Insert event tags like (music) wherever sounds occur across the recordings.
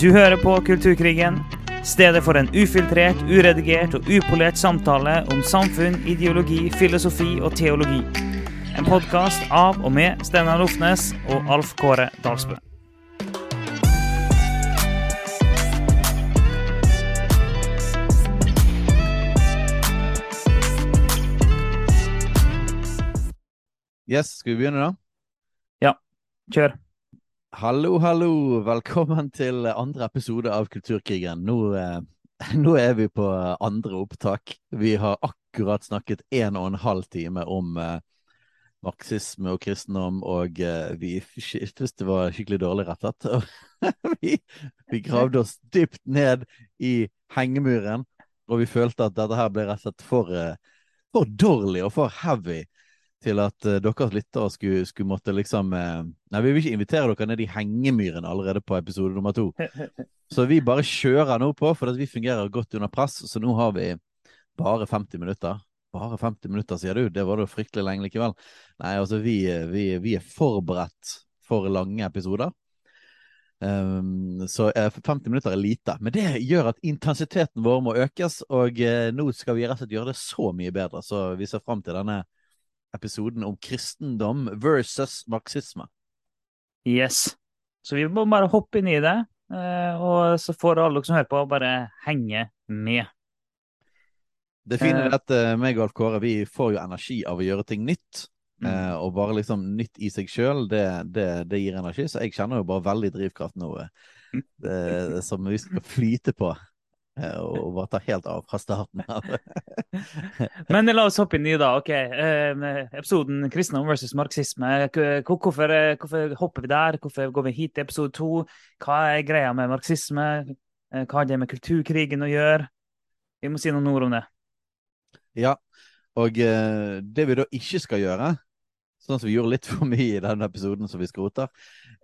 Du hører på Kulturkrigen, stedet for en ufiltrert, uredigert og upolert samtale om samfunn, ideologi, filosofi og teologi. En podkast av og med Steinar Lofnes og Alf Kåre Dalsbø. Yes, skal vi begynne da? Ja. Kjør. Hallo, hallo. Velkommen til andre episode av Kulturkrigen. Nå, eh, nå er vi på andre opptak. Vi har akkurat snakket en og en halv time om eh, marxisme og kristendom, og eh, vi syntes det var skikkelig dårlig rettet. (laughs) vi, vi gravde oss dypt ned i hengemuren, og vi følte at dette her ble rett og slett for, eh, for dårlig og for heavy til at uh, deres lyttere skulle, skulle måtte liksom uh, Nei, vi vil ikke invitere dere ned i hengemyren allerede på episode nummer to. (laughs) Så vi bare kjører nå på, for at vi fungerer godt under press. Så nå har vi bare 50 minutter. Bare 50 minutter, sier du? Det var da fryktelig lenge likevel. Nei, altså, vi, vi, vi er forberedt for lange episoder. Um, så uh, 50 minutter er lite. Men det gjør at intensiteten vår må økes, og nå skal vi rett og slett gjøre det så mye bedre. Så vi ser fram til denne episoden om kristendom versus marxisme. Yes. Så vi må bare hoppe inn i det, eh, og så får alle dere som hører på, bare henge med. Det fine er at uh, meg og Alf Kåre vi får jo energi av å gjøre ting nytt. Mm. Og bare liksom nytt i seg sjøl, det, det, det, gir energi. Så jeg kjenner jo bare veldig drivkraft nå. Det som vi skal flyte på. Og bare ta helt av fra starten av. (laughs) Men la oss hoppe inn i da. ok, Episoden kristendom versus marxisme. Hvorfor, hvorfor, hopper vi der? Hvorfor går vi hit til episode to? Hva er greia med marxisme? Hva har det med kulturkrigen å gjøre? Vi må si noen ord om det. Ja, og det vi da ikke skal gjøre, sånn som vi gjorde litt for mye i denne episoden som vi skroter,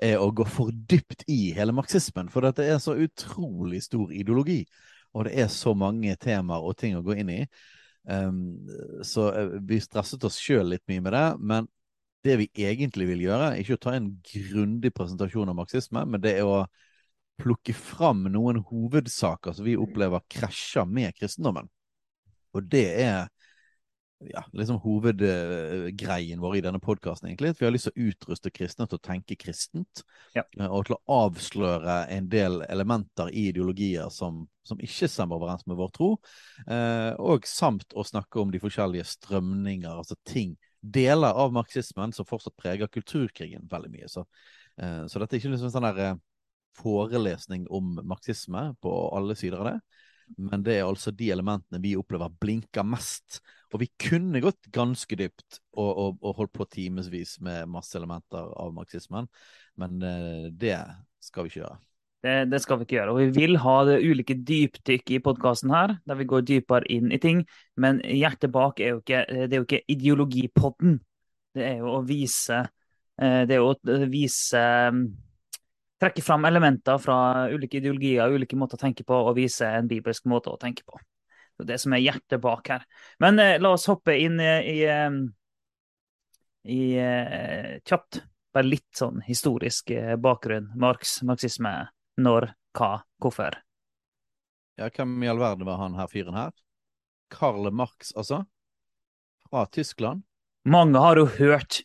er å gå for dypt i hele marxismen. For dette er så utrolig stor ideologi og det er så mange temaer og ting å gå inn i. Um, så vi stresset oss sjøl litt mye med det. Men det vi egentlig vil gjøre, ikke å ta en grundig presentasjon av marxisme, men det er å plukke fram noen hovedsaker som vi opplever krasjer med kristendommen. Og det er ja, liksom hovedgreien vår i denne podkasten, egentlig. At vi har lyst til å utruste kristne til å tenke kristent. Ja. Og til å avsløre en del elementer i ideologier som, som ikke stemmer overens med vår tro. Eh, og samt å snakke om de forskjellige strømninger, altså ting, deler av marxismen som fortsatt preger kulturkrigen veldig mye. Så, eh, så dette er ikke liksom sånn der eh, forelesning om marxisme på alle sider av det. Men det er altså de elementene vi opplever blinker mest. Og vi kunne gått ganske dypt og, og, og holdt på timevis med masse elementer av marxismen, men eh, det skal vi ikke gjøre. Det, det, skal vi ikke gjøre. Og vi vil ha det ulike dypdykk i podkasten her, der vi går dypere inn i ting. Men hjertet bak er jo ikke, det er jo ikke ideologipodden. Det er jo å vise eh, Det er jo å vise trekke fram elementer fra ulike ideologier, ulike måter å tenke på, og vise en bibelsk måte å tenke på. Det er det som er hjertet bak her. Men eh, la oss hoppe inn i, i, i eh, kjapt, bare litt sånn historisk eh, bakgrunn. Marx, marxisme, når, hva, hvorfor. Ja, hvem i all verden var han her fyren her? Karl Marx, altså? Fra Tyskland? Mange har jo hørt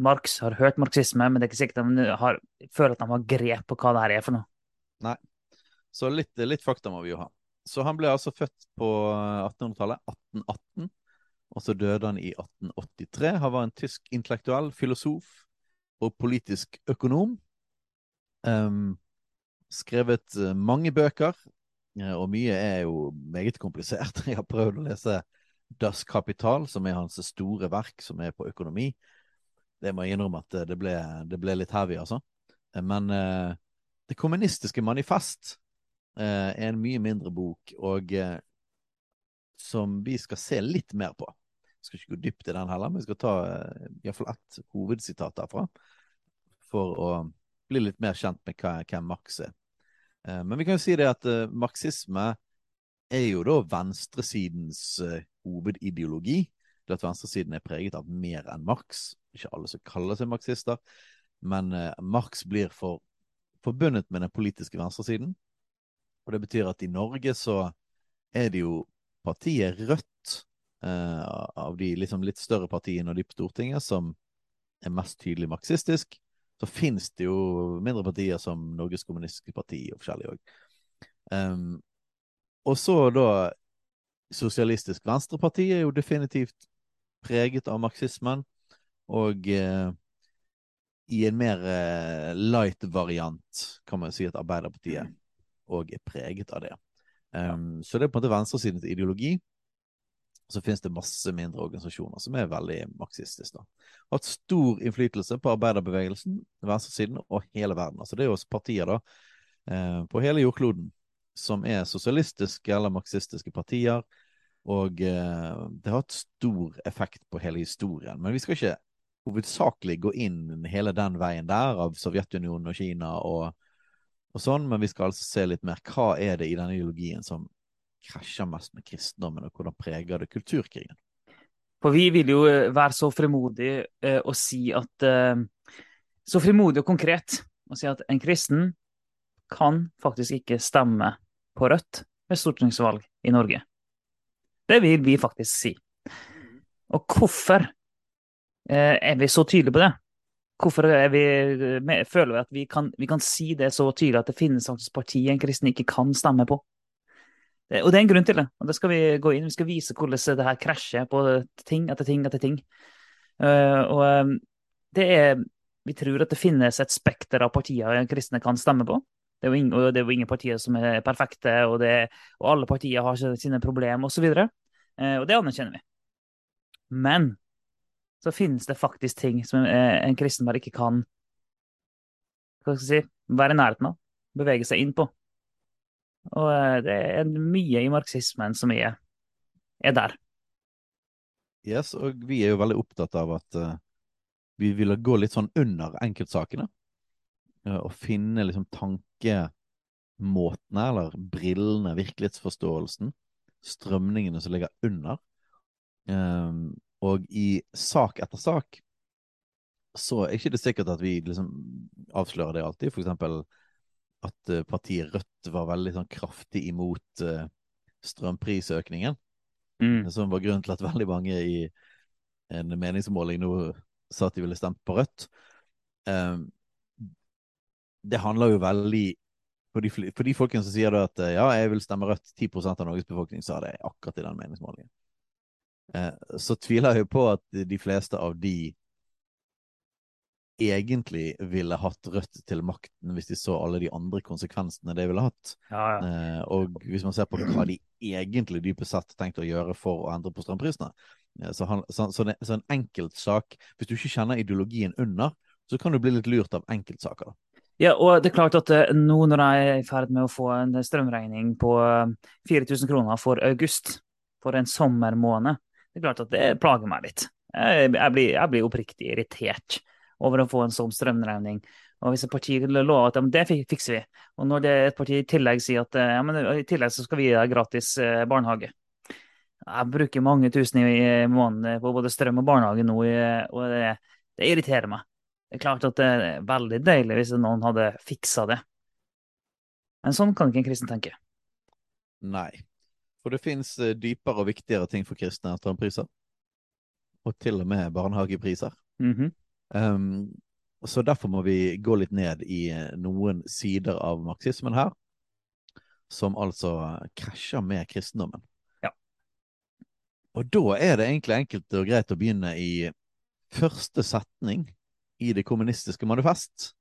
Marx har hørt marxisme, men det er ikke sikkert de har, føler at de har grep på hva det her er for noe. Nei. Så litt, litt fakta må vi jo ha. Så han ble altså født på 1800-tallet, 1818. Og så døde han i 1883. Han var en tysk intellektuell, filosof og politisk økonom. Um, skrevet eh, mange bøker, eh, og mye er jo meget komplisert. (laughs) Jeg har prøvd å lese Das Kapital, som er hans store verk, som er på økonomi. Det må jeg innrømme at det ble, det ble litt heavy, altså. Men uh, Det kommunistiske manifest uh, er en mye mindre bok, og uh, som vi skal se litt mer på. Jeg skal ikke gå dypt i den heller, men vi skal ta uh, iallfall ett hovedsitat derfra. For å bli litt mer kjent med hvem Marx er. men vi kan jo si det at marxisme er jo da venstresidens hovedideologi Det at venstresiden er preget av mer enn Marx. Ikke alle som kaller seg marxister, men eh, Marx blir for, forbundet med den politiske venstresiden. Og det betyr at i Norge så er det jo partiet Rødt, eh, av de liksom litt større partiene og de på Stortinget, som er mest tydelig marxistisk. Så finnes det jo mindre partier som Norges Kommunistiske Parti og forskjellige òg. Um, og så da Sosialistisk Venstreparti er jo definitivt preget av marxismen. Og eh, i en mer eh, light variant kan man si at Arbeiderpartiet òg er preget av det. Um, så det er på en måte venstresidens ideologi. Så finnes det masse mindre organisasjoner som er veldig marxistiske. Har Hatt stor innflytelse på arbeiderbevegelsen, venstresiden og hele verden. Altså det er jo partier da, eh, på hele jordkloden som er sosialistiske eller marxistiske partier. Og eh, det har hatt stor effekt på hele historien. Men vi skal ikke hovedsakelig gå inn hele den veien der av Sovjetunionen og Kina og og sånn, men vi skal altså se litt mer hva er det i denne ideologien som krasjer mest med kristendommen, og hvordan preger det kulturkrigen? For vi vil jo eh, være så frimodige eh, og si at eh, Så frimodige og konkret å si at en kristen kan faktisk ikke stemme på Rødt ved stortingsvalg i Norge. Det vil vi faktisk si. Og hvorfor eh, er vi så tydelige på det? Hvorfor vi, føler vi at vi kan, vi kan, si det så tydelig at det finnes faktisk partier en kristen ikke kan stemme på? Og det er en grunn til det. og det skal Vi gå inn, vi skal vise hvordan det her krasjer på ting etter ting etter ting. Uh, og um, det er Vi tror at det finnes et spekter av partier kristne kan stemme på. Det er jo ingen, det er jo ingen partier som er perfekte, og, det, og alle partier har sine problemer osv. Uh, og det anerkjenner vi. Men så finnes det faktisk ting som en kristen bare ikke kan hva skal jeg si, være i nærheten av, bevege seg inn på. Og eh, det er mye i marxismen som er, er der. Yes, og vi er jo veldig opptatt av at uh, vi vil gå litt sånn under enkeltsakene. Uh, og finne liksom tankemåtene, eller brillene, virkelighetsforståelsen, strømningene som ligger under. Um, og i sak etter sak så er ikke det sikkert at vi liksom avslører det alltid. For eksempel at uh, partiet Rødt var veldig sånn kraftig imot uh, strømprisøkningen. Mm. Som var grunnen til at veldig mange i en meningsmåling nå sa at de ville stemt på Rødt. Um, det handler jo veldig for de, for de folkene som sier at ja, jeg vil stemme Rødt, 10% av Norges befolkning sa det akkurat i den meningsmålingen. Eh, så tviler jeg på at de fleste av de egentlig ville hatt Rødt til makten hvis de så alle de andre konsekvensene det ville hatt. Ja, ja. Eh, og hvis man ser på hva de egentlig dypest sett tenkte å gjøre for å endre på strømprisene. Eh, så, han, så, så, så, en enkeltsak Hvis du ikke kjenner ideologien under, så kan du bli litt lurt av enkeltsaker. Ja, og det er klart at nå når jeg er i ferd med å få en strømregning på 4000 kroner for august, for en sommermåned, det er klart at det plager meg litt. Jeg, jeg, blir, jeg blir, oppriktig irritert over å få en sånn strømregning. Og hvis et parti lover at ja, det fikser vi, og når det et parti i tillegg sier at ja, men i tillegg så skal vi gi deg gratis eh, barnehage Jeg bruker mange tusen i måneden på både strøm og barnehage nå, og det, det irriterer meg. Det er klart at det er veldig deilig hvis noen hadde fiksa det. Men sånn kan ikke en kristen tenke. Nei. For det fins eh, dypere og viktigere ting for kristne enn strømpriser. Og til og med barnehagepriser. Mm -hmm. um, så derfor må vi gå litt ned i eh, noen sider av marxismen her, som altså krasjer med kristendommen. Ja. Og da er det egentlig enkelt og greit å begynne i første setning i Det kommunistiske manifest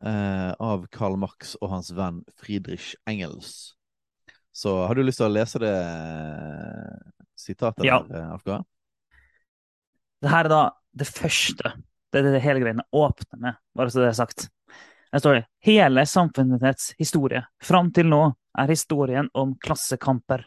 eh, av Karl Marx og hans venn Friedrich Engels. Så har du lyst til å lese det eh, sitatet ja. der, eh, Afghan? Det her er da det første. Det er det hele greiene åpner med, bare så det er sagt. Her står det hele samfunnets historie fram til nå er historien om klassekamper.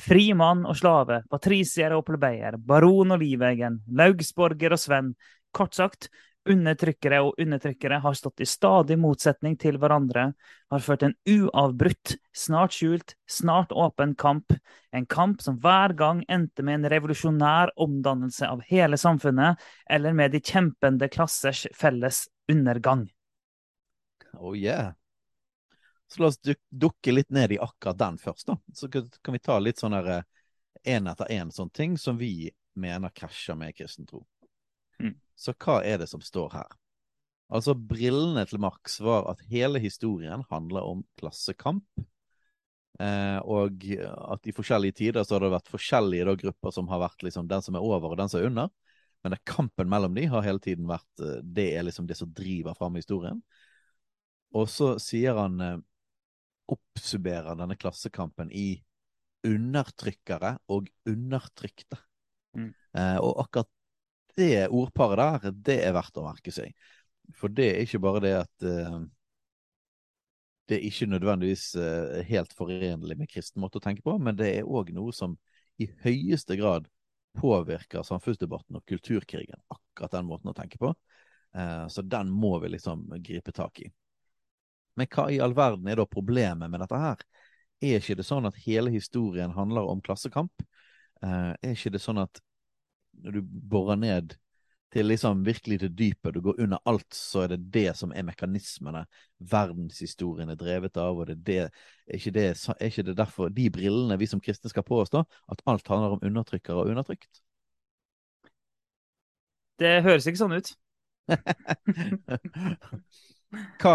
Fri mann og slave, patrisier og plebeier, baron og livegen, laugsborger og svenn. Kort sagt, Undertrykkere og undertrykkere har stått i stadig motsetning til hverandre, har ført en uavbrutt, snart skjult, snart åpen kamp. En kamp som hver gang endte med en revolusjonær omdannelse av hele samfunnet, eller med de kjempende klassers felles undergang. Oh yeah. Så la oss duk dukke litt ned i akkurat den først, da. Så kan vi ta litt sånn her én etter én sånne ting som vi mener krasjer med kristen tro. Mm. Så hva er det som står her? Altså, brillene til Marx var at hele historien handler om klassekamp. Eh, og at i forskjellige tider så har det vært forskjellige da, grupper som har vært liksom den som er over og den som er under. Men det, kampen mellom de har hele tiden vært eh, Det er liksom det som driver fram historien. Og så sier han eh, Oppsummerer denne klassekampen i undertrykkere og undertrykte. Mm. Eh, og akkurat det ordparet der, det er verdt å merke seg. For det er ikke bare det at uh, det er ikke nødvendigvis uh, helt forenlig med kristen måte å tenke på, men det er òg noe som i høyeste grad påvirker samfunnsdebatten og kulturkrigen. Akkurat den måten å tenke på. Uh, så den må vi liksom gripe tak i. Men hva i all verden er da problemet med dette her? Er ikke det sånn at hele historien handler om klassekamp? Er ikke det sånn at når du borer ned til liksom virkelig til dypet, du går under alt, så er det det som er mekanismene verdenshistorien er drevet av, og det er, det, er, ikke det, er ikke det derfor de brillene vi som kristne skal på oss, da, at alt handler om undertrykkere og undertrykt? Det høres ikke sånn ut. (laughs) hva,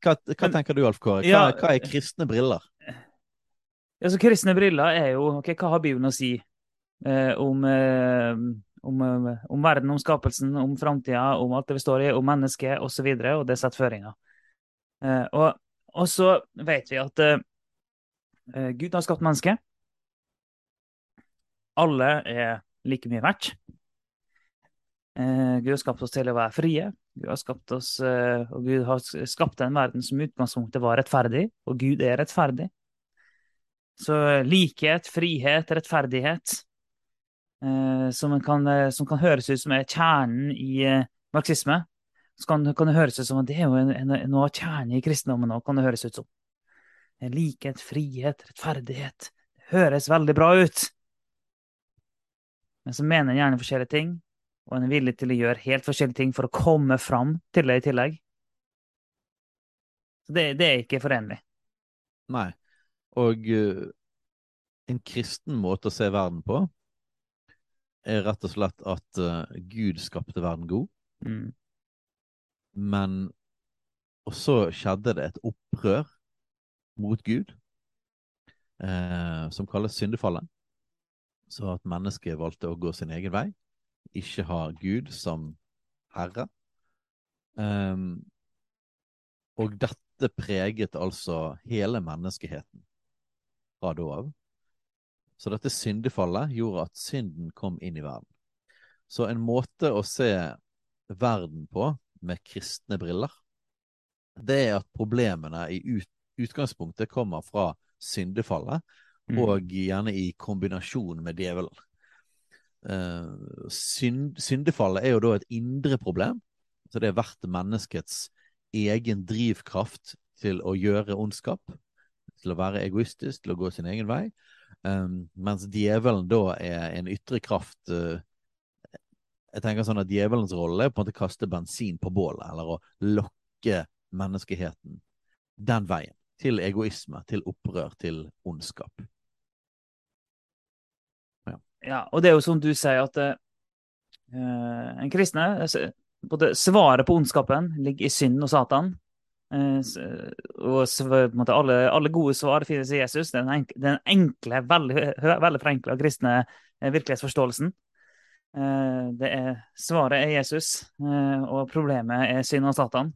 hva, hva, tenker du, Alf Kåre? Hva, ja, hva, er kristne briller? Altså, kristne briller er jo okay, Hva har Bibelen å si eh, om, eh, om, eh, om, verden, om skapelsen, om framtida, om alt det vi står i, om mennesket osv., og, så videre, og det setter føringer. Eh, og, og, så vet vi at eh, eh, Gud har skapt mennesket. Alle er like mye verdt. Gud har skapt oss til å være frie. Gud har skapt oss, og Gud har skapt en verden som i utgangspunktet var rettferdig, og Gud er rettferdig. Så likhet, frihet, rettferdighet, eh, som, kan, som, kan, høres ut som er kjernen i eh, marxisme, så kan, kan, det høres ut som at det er jo en, en, noe av kjernen i kristendommen òg, kan det høres ut som. Likhet, frihet, rettferdighet. Det høres veldig bra ut. Men så mener en gjerne forskjellige ting, og en er villig til å gjøre helt forskjellige ting for å komme fram til det i tillegg. Så det, det er ikke forenlig. Nei. Og uh, en kristen måte å se verden på er rett og slett at uh, Gud skapte verden god. Mm. Men Og så skjedde det et opprør mot Gud, uh, som kalles syndefallet. Så at mennesket valgte å gå sin egen vei, ikke ha Gud som herre. Um, og dette preget altså hele menneskeheten fra da av. Så dette syndefallet gjorde at synden kom inn i verden. Så en måte å se verden på med kristne briller, det er at problemene i ut, utgangspunktet kommer fra syndefallet, mm. og gjerne i kombinasjon med djevelen. Uh, synd, syndefallet er jo da et indre problem, så det er hvert menneskets egen drivkraft til å gjøre ondskap, til å være egoistisk, til å gå sin egen vei. Um, mens djevelen da er en ytre kraft uh, Jeg tenker sånn at Djevelens rolle er på en måte å kaste bensin på bålet, eller å lokke menneskeheten den veien. Til egoisme, til opprør, til ondskap. Ja, ja og det er jo som du sier, at uh, en kristne altså, både Svaret på ondskapen ligger i synden og Satan. Eh, måte, alle, alle, gode svar finnes i Jesus. Den, enkle, den enkle, veldig, veldig forenkla kristne eh, virkelighetsforståelsen. Eh, det er, svaret er Jesus, og problemet er synd og Satan.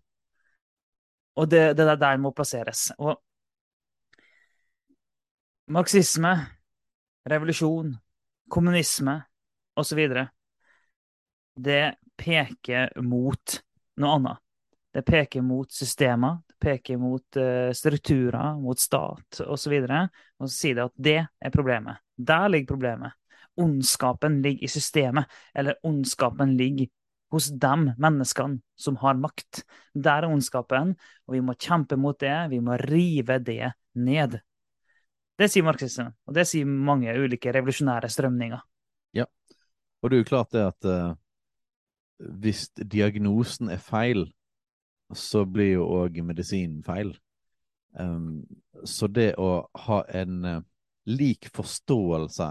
Og det, det er der må plasseres. Og marxisme, revolusjon, kommunisme osv. Det peker mot noe annet. Det peker mot systemer, det peker mot uh, strukturer, mot stat osv. Og, og så sier det at det er problemet. Der ligger problemet. Ondskapen ligger i systemet, eller ondskapen ligger hos dem menneskene som har makt. Der er ondskapen, og vi må kjempe mot det. Vi må rive det ned. Det sier marxismen, og det sier mange ulike revolusjonære strømninger. Ja, og det er jo klart det at uh, hvis diagnosen er feil, så blir jo òg medisinen feil. Um, så det å ha en uh, lik forståelse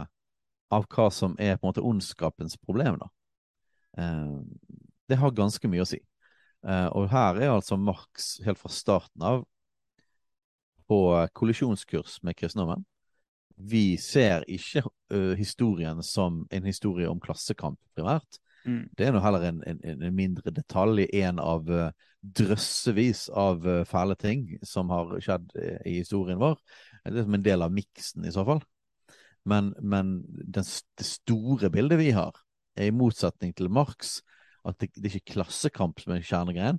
av hva som er på en måte ondskapens problem, da, uh, det har ganske mye å si. Uh, og her er altså Marx helt fra starten av på kollisjonskurs med kristendommen. Vi ser ikke historien som en historie om klassekamp, primært. Mm. Det er nå heller en, en, en, mindre detalj i en av uh, drøssevis av uh, fæle ting som har skjedd uh, i historien vår. Det er som en del av miksen, i så fall. Men, men det store bildet vi har, er i motsetning til Marx at det, det er ikke klassekamp som er kjernegreien,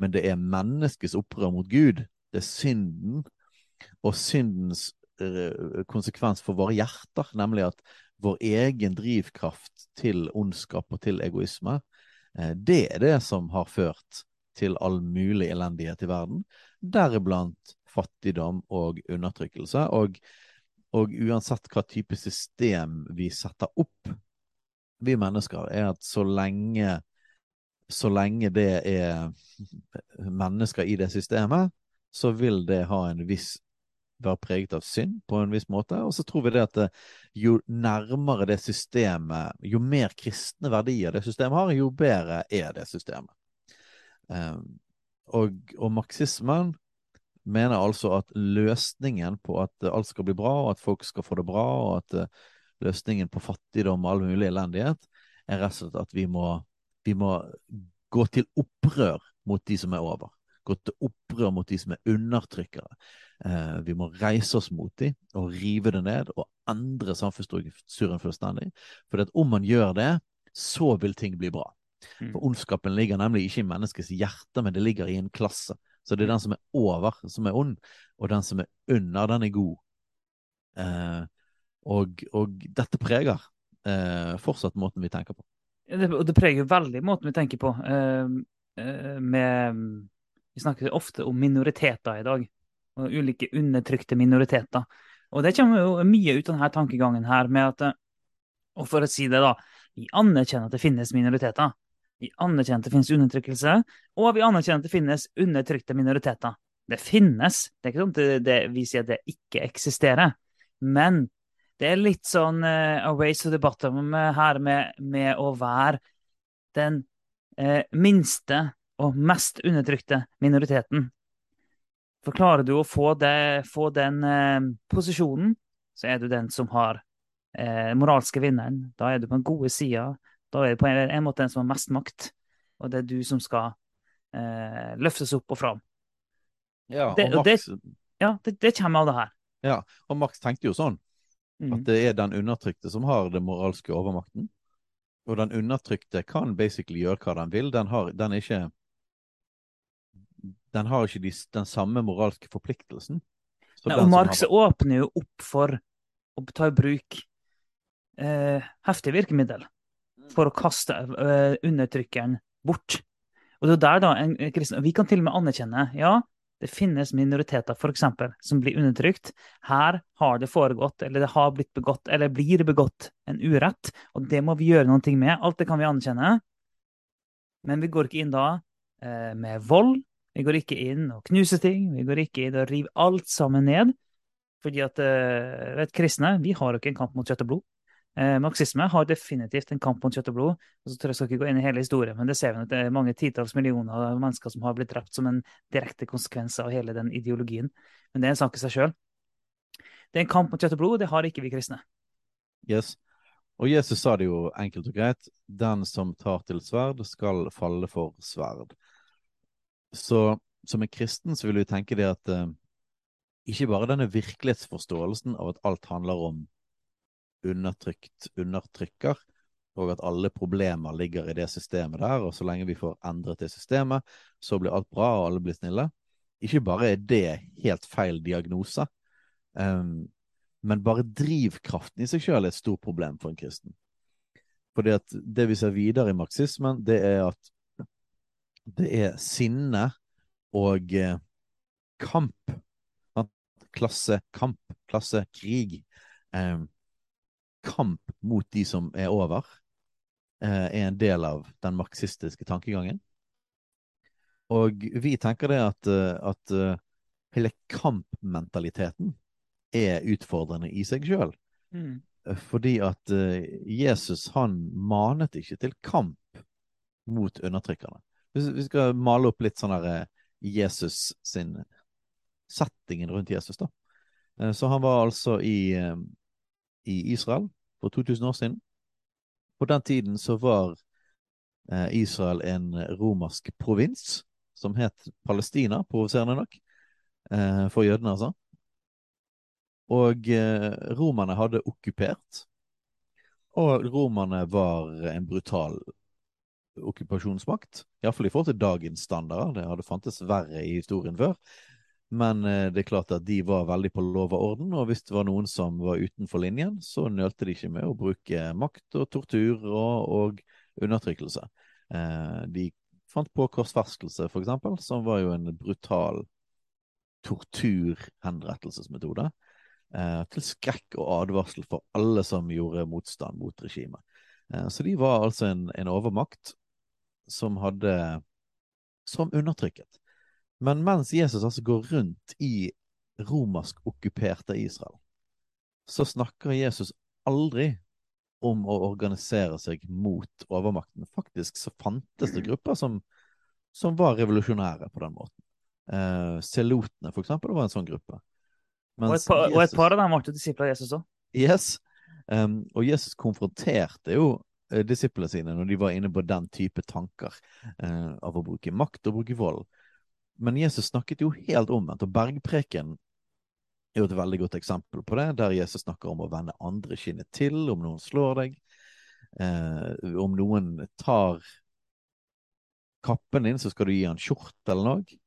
men det er menneskets opprør mot Gud. Det er synden og syndens konsekvens for våre hjerter, nemlig at vår egen drivkraft til ondskap og til egoisme, eh, det er det som har ført til all mulig elendighet i verden, deriblant fattigdom og undertrykkelse. Og, og uansett hva type system vi setter opp, vi mennesker, er at så lenge så lenge det er mennesker i det systemet, så vil det ha en viss være preget av synd på en viss måte. Og så tror vi det at eh, jo nærmere det systemet, jo mer kristne verdier det systemet har, jo bedre er det systemet. Um, og, og marxismen mener altså at løsningen på at alt skal bli bra, og at folk skal få det bra, og at uh, løsningen på fattigdom og all mulig elendighet, er rett og slett at vi må, vi må gå til opprør mot de som er over. Gå til opprør mot de som er undertrykkere. Eh, vi må reise oss mot dem og rive det ned og endre samfunnsstrukturen fullstendig. For om man gjør det, så vil ting bli bra. Mm. For ondskapen ligger nemlig ikke i menneskets hjerte, men det ligger i en klasse. Så det er den som er over, som er ond, og den som er under, den er god. Eh, og, og, dette preger eh, fortsatt måten vi tenker på. Det, og det preger veldig måten vi tenker på. Eh, eh med, vi snakker ofte om minoriteter i dag og ulike undertrykte minoriteter. Og det kommer jo mye ut av denne tankegangen her med at Og for å si det, da. Vi anerkjenner at det finnes minoriteter. Vi anerkjenner at det finnes undertrykkelse, og vi anerkjenner at det finnes undertrykte minoriteter. Det finnes. Det er ikke sånn at det, vi sier at det ikke eksisterer. Men det er litt sånn uh, a race to the bottom her med, med å være den uh, minste og mest undertrykte minoriteten for klarer du å få, det, få den eh, posisjonen, så er du den som har eh, moralske vinneren. Da er du på den gode sida. Da er du på en, en, måte den som har mest makt. Og det er du som skal eh, løftes opp og fram. Ja, og det, Max, det, ja, det, det, kommer av det her. Ja, og Max tenkte jo sånn. Mm. At det er den undertrykte som har den moralske overmakten. Og den undertrykte kan basically gjøre hva den vil. Den, har, den er ikke den har ikke de, den samme moralske forpliktelsen. Nei, og Marx har... åpner jo opp for å ta i bruk eh, heftige virkemiddel for å kaste eh, undertrykkeren bort. Og det er der da, en, en, Vi kan til og med anerkjenne ja, det finnes minoriteter for eksempel, som blir undertrykt. Her har det foregått, eller det har blitt begått, eller blir begått en urett. Og det må vi gjøre noe med. Alt det kan vi anerkjenne. Men vi går ikke inn da eh, med vold vi går ikke inn og knuser ting. Vi går ikke inn og river alt sammen ned. Fordi at uh, vet, kristne vi har ikke en kamp mot kjøtt og blod. Uh, marxisme har definitivt en kamp mot kjøtt og blod. og så tror jeg skal ikke gå inn i hele historien, Men det ser vi at det er mange titalls millioner av mennesker som har blitt drept som en direkte konsekvens av hele den ideologien. Men det er en sak i seg sjøl. Det er en kamp mot kjøtt og blod, og det har ikke vi kristne. Yes. Og Jesus sa det jo enkelt og greit. Den som tar til sverd, skal falle for sverd. Så som en kristen så vil vi tenke det at eh, ikke bare denne virkelighetsforståelsen av at alt handler om undertrykt undertrykker, og at alle problemer ligger i det systemet der, og så lenge vi får endret det systemet, så blir alt bra, og alle blir snille. Ikke bare er det helt feil diagnose, um, men bare drivkraften i seg sjøl er et stort problem for en kristen. Fordi at det vi ser videre i marxismen, det er at det er sinne og eh, kamp. Klassekamp, klassekrig. Eh, kamp mot de som er over, eh, er en del av den marxistiske tankegangen. Og vi tenker det at, eh, at hele kampmentaliteten er utfordrende i seg sjøl. Mm. Fordi at Jesus han manet ikke til kamp mot undertrykkerne. Vi skal male opp litt sånn der eh, Jesus sin settingen rundt Jesus, da. Eh, Så han var altså i, eh, i Israel for 2000 år siden. På den tiden så var Israel en romersk provins som het Palestina, provoserende nok, for jødene, altså. Og romerne hadde okkupert, og romerne var en brutal okkupasjonsmakt. Iallfall i forhold til dagens standarder. Det hadde fantes verre i historien før. Men eh, det er klart at de var veldig på lov og orden, og hvis det var noen som var utenfor linjen, så nølte de ikke med å bruke makt og tortur og, og undertrykkelse. Eh, de fant på korsferskelse, for eksempel, som var jo en brutal torturhenrettelsesmetode. Eh, til skrekk og advarsel for alle som gjorde motstand mot regimet. Så de var altså en, en overmakt som hadde Som undertrykket. Men mens Jesus altså går rundt i romersk okkuperte Israel, så snakker Jesus aldri om å organisere seg mot overmakten. Faktisk så fantes det grupper som, som var revolusjonære på den måten. Eh, Selotene, for eksempel, var en sånn gruppe. Og et, par, og et par av dem ble disipler av Jesus òg. Yes. Um, og Jesus konfronterte jo disiplene sine når de var inne på den type tanker eh, av å bruke makt og bruke vold. Men Jesus snakket jo helt omvendt, og bergpreken er jo et veldig godt eksempel på det, der Jesus snakker om å vende andre kinnet til om noen slår deg, eh, om noen tar kappen din, så skal du gi han skjorte eller noe.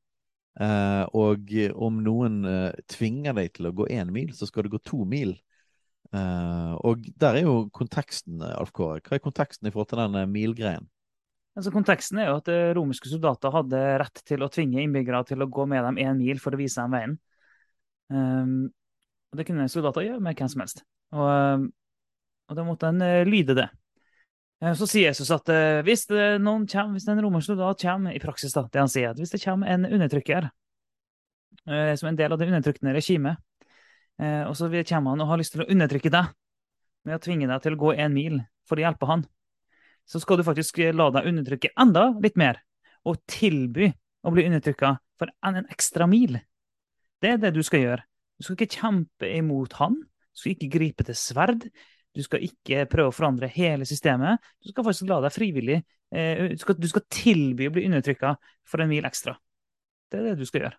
Uh, og om noen uh, tvinger deg til å gå én mil, så skal du gå to mil. Uh, og der er jo konteksten, Alf Kåre. Hva er konteksten i forhold til den milgreien? Altså, konteksten er jo at romerske soldater hadde rett til å tvinge innbyggere til å gå med dem én mil for å vise dem veien. Um, og det kunne soldater gjøre med hvem som helst. Og, um, og da måtte en lyde det. Så sier Jesus at hvis, noen kommer, hvis en romersk soldat kommer i praksis da, det han sier, at hvis det kommer en undertrykker som en del av det undertrykkende regimet, og så kommer han og har lyst til å undertrykke deg med å tvinge deg til å gå en mil for å hjelpe han, så skal du faktisk la deg undertrykke enda litt mer, og tilby å bli undertrykka for en ekstra mil. Det er det du skal gjøre. Du skal ikke kjempe imot han, du skal ikke gripe til sverd. Du skal ikke prøve å forandre hele systemet. Du skal faktisk la deg frivillig eh, du, skal, du, skal, tilby å bli undertrykka for en mil ekstra. Det er det du skal gjøre.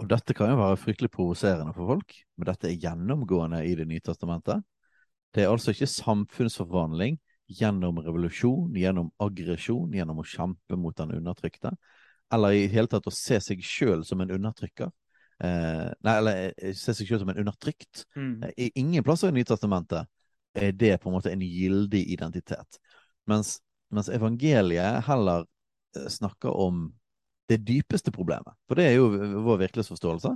Og Dette kan jo være fryktelig provoserende for folk, men dette er gjennomgående i Det nye testamentet. Det er altså ikke samfunnsforvandling gjennom revolusjon, gjennom aggresjon, gjennom å kjempe mot den undertrykte, eller i hele tatt å se seg sjøl som en undertrykker. Eh, nei, eller se seg selv som en undertrykt. Mm. I ingen plasser i Nytestamentet er det på en måte en gyldig identitet. Mens, mens evangeliet heller snakker om det dypeste problemet. For det er jo vår virkelighetsforståelse.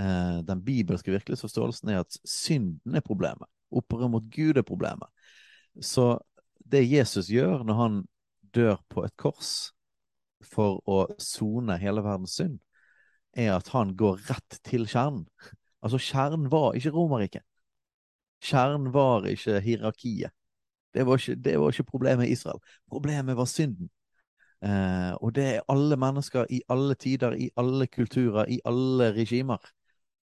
Eh, den bibelske virkelighetsforståelsen er at synden er problemet. Opprøret mot Gud er problemet. Så det Jesus gjør når han dør på et kors for å sone hele verdens synd, er at han går rett til kjernen. Altså, kjernen var ikke Romerriket. Kjernen var ikke hierarkiet. Det var ikke, det var ikke problemet i Israel. Problemet var synden. Eh, og det er alle mennesker i alle tider, i alle kulturer, i alle regimer.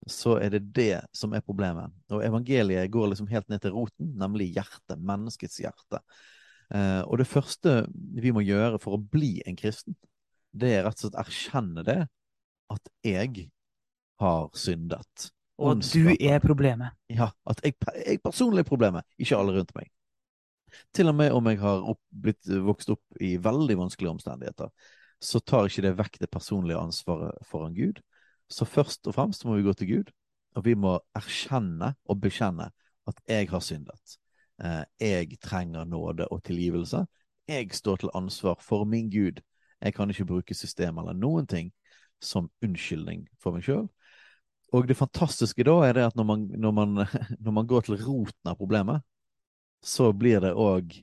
Så er det det som er problemet. Og evangeliet går liksom helt ned til roten, nemlig hjertet. Menneskets hjerte. Eh, og det første vi må gjøre for å bli en kristen, det er rett og slett erkjenne det at jeg har syndet. Og du er problemet. Ja, at jeg, jeg personlig er problemet, ikke alle rundt meg. Til og med om jeg har opp, blitt vokst opp i veldig vanskelige omstendigheter, så tar ikke det vekk det personlige ansvaret foran Gud. Så først og fremst må vi gå til Gud, og vi må erkjenne og bekjenne at jeg har syndet. Eh, jeg trenger nåde og tilgivelse. Jeg står til ansvar for min Gud. Jeg kan ikke bruke systemet eller noen ting som unnskyldning for meg sjøl. Og det fantastiske da er det at når man, når man, (laughs) når man går til roten av problemet, så blir det òg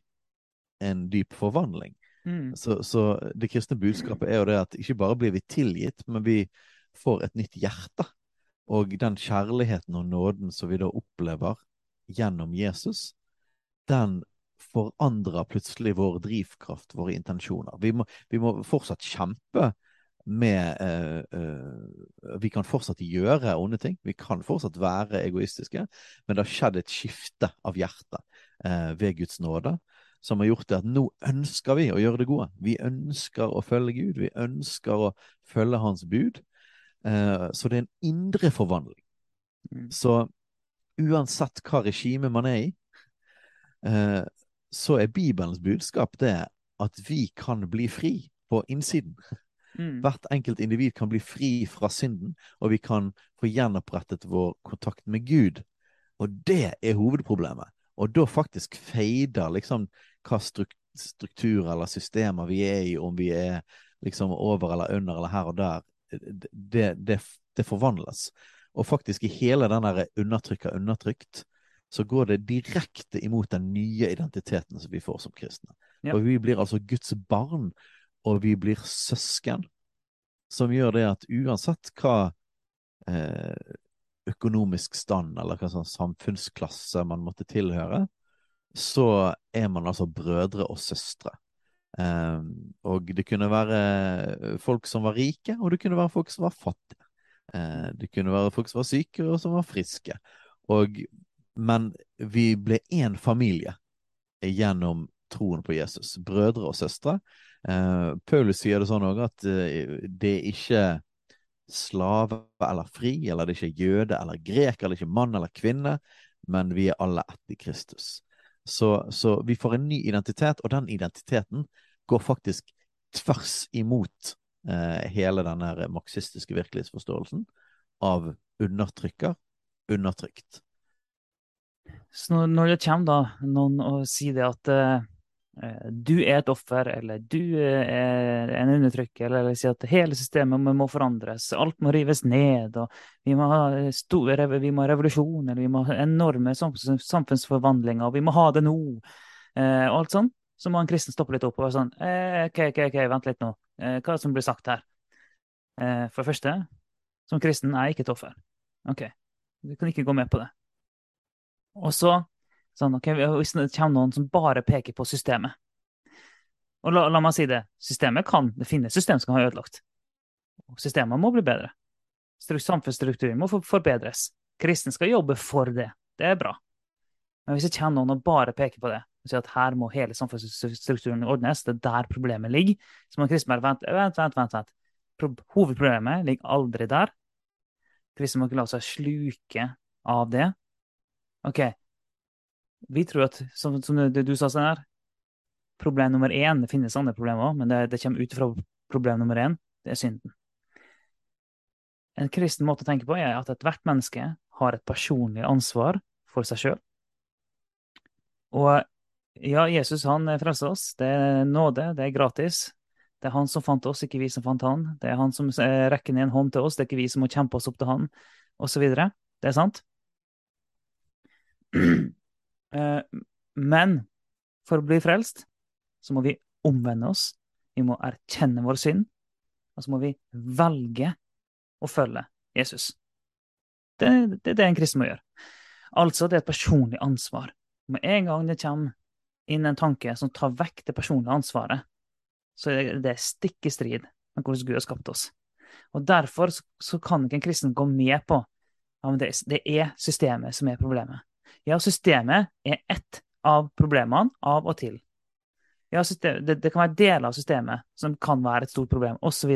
en dyp forvandling. Mm. Så, så, det kristne budskapet er jo det at ikke bare blir vi tilgitt, men vi får et nytt hjerte. Og den kjærligheten og nåden som vi da opplever gjennom Jesus, den forandrer plutselig vår drivkraft, våre intensjoner. Vi må, vi må fortsatt kjempe med eh, eh, Vi kan fortsatt gjøre onde ting. Vi kan fortsatt være egoistiske. Men det har skjedd et skifte av hjertet eh, ved Guds nåde som har gjort det at nå ønsker vi å gjøre det gode. Vi ønsker å følge Gud. Vi ønsker å følge Hans bud. Eh, så det er en indre forvandling. Mm. Så uansett hva regime man er i, eh, så er Bibelens budskap det at vi kan bli fri på innsiden. Mm. Hvert enkelt individ kan bli fri fra synden, og vi kan få gjenopprettet vår kontakt med Gud. Og det er hovedproblemet. Og da faktisk feider liksom hva strukturer eller systemer vi er i, om vi er liksom over eller under eller her og der, det, det, det forvandles. Og faktisk i hele den der undertrykka undertrykt, så går det direkte imot den nye identiteten som vi får som kristne. Ja. Og vi blir altså Guds barn, og vi blir søsken, som gjør det at uansett hva eh, økonomisk stand eller hva sånn samfunnsklasse man måtte tilhøre, så er man altså brødre og søstre. Um, og det kunne være folk som var rike, og det kunne være folk som var fattige. Uh, det kunne være folk som var syke, og som var friske. Og, men vi ble én familie gjennom troen på Jesus. Brødre og søstre. Uh, Paulus sier det sånn òg at eh, det er ikke slave eller fri, eller det er ikke jøde eller grek, eller ikke mann eller kvinne, men vi er alle ett i Kristus. Så, så, vi får en ny identitet, og den identiteten går faktisk tvers imot eh, hele denne marxistiske virkelighetsforståelsen av undertrykker, undertrykt. Så når det kommer da noen og sier det at uh, du er et offer, eller du er en undertrykker, eller, eller si at hele systemet må, forandres, alt må rives ned, og vi må ha, store, vi må ha revolusjon, eller vi må ha enorme samfunnsforvandlinger, og vi må ha det nå, og alt sånn, så må en kristen stoppe litt opp og være sånn eh, OK, OK, ok, vent litt nå. Eh, hva er det som blir sagt her? Eh, for det første, som kristen er jeg ikke et offer. OK, du kan ikke gå med på det. Og så sånn, ok, hvis det kommer noen som bare peker på systemet Og la, la meg si det, systemet kan, det finnes system som kan ha ødelagt. Systemet må bli bedre. Samfunnsstrukturen må forbedres. Kristen skal jobbe for det. Det er bra. Men hvis det kommer noen og bare peker på det, og sier at her må hele samfunnsstrukturen ordnes, det er der problemet ligger, så må kristne bare vente, vent, vent, vent. vent. Hovedproblemet ligger aldri der. Kristne må ikke la seg sluke av det. OK. Vi tror at, som, som du, sa her, problem nummer én Det finnes andre problemer òg, men det, det, kommer ut fra problem nummer én. Det er synden. En kristen måte å tenke på er at ethvert menneske har et personlig ansvar for seg sjøl. Og ja, Jesus han frelser oss. Det er nåde, det er gratis. Det er han som fant oss, ikke vi som fant han. Det er han som eh, rekker ned en hånd til oss, det er ikke vi som må kjempe oss opp til han, osv. Det er sant. (clears throat) Eh, men for å bli frelst, så må vi omvende oss. Vi må erkjenne vår synd, og så må vi velge å følge Jesus. Det, det er det en kristen må gjøre. Altså, det er et personlig ansvar. Med en gang det kommer inn en tanke som tar vekk det personlige ansvaret, så er det stikk i strid med hvordan Gud har skapt oss. Og Derfor så kan ikke en kristen gå med på at det, det er systemet som er problemet. Ja, systemet er ett av problemene av og til. Ja, system, det, det, kan være deler av systemet som kan være et stort problem, osv.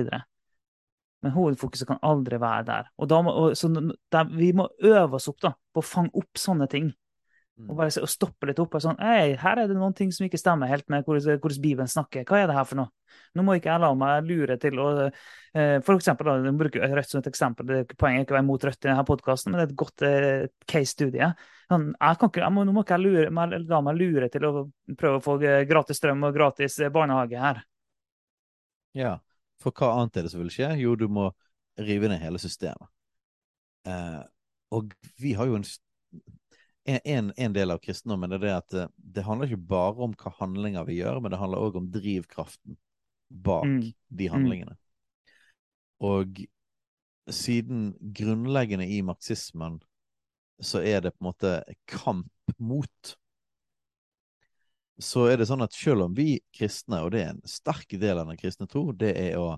Men hovedfokuset kan aldri være der. Og, må, og der, Vi må øve oss opp da, på å fange opp sånne ting. Og bare og stoppe litt opp og sånn Hei, her er det noen ting som ikke stemmer helt med hvordan, hvordan Bibelen snakker. Hva er det her for noe? Nå må ikke jeg la meg lure til å eh, For eksempel, da, bruker Rødt som et eksempel. det er Poenget ikke å være mot Rødt i denne podkasten, men det er et godt eh, case-studie. Sånn, nå må ikke jeg lure, la meg lure til å prøve å få gratis strøm og gratis eh, barnehage her. Ja, for hva annet er det som vil skje? Jo, du må rive ned hele systemet. Eh, og vi har jo en en, en, del av kristendommen er det at det, det, handler ikke bare om hva handlinger vi gjør, men det handler òg om drivkraften bak mm. de mm. handlingene. Og siden grunnleggende i marxismen så er det på en måte kamp mot så er det sånn at selv om vi kristne, og det er en sterk del av den kristne tro, det er å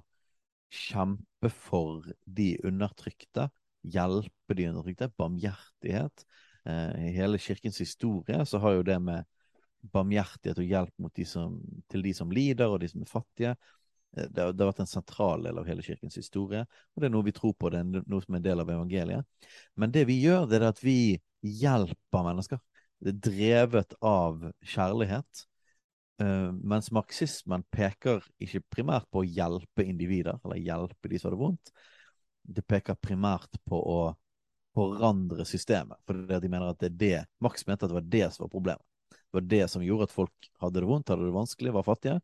kjempe for de undertrykte, hjelpe de undertrykte, barmhjertighet. Eh, I hele kirkens historie så har jo det med barmhjertighet og hjelp de som, til de som lider, og de som er fattige, eh, det det har, vært en sentral del av hele kirkens historie, og det er noe vi tror på, det er noe som er en del av evangeliet. Men det vi gjør, det er at vi hjelper mennesker Det er drevet av kjærlighet. Uh, mens marxismen peker ikke primært på å hjelpe individer, eller hjelpe de som har det vondt. Det peker primært på å forandre systemet. fordi de mener at det er det Max mente at det var det som var problemet. Det var det som gjorde at folk hadde det vondt, hadde det vanskelig, var fattige.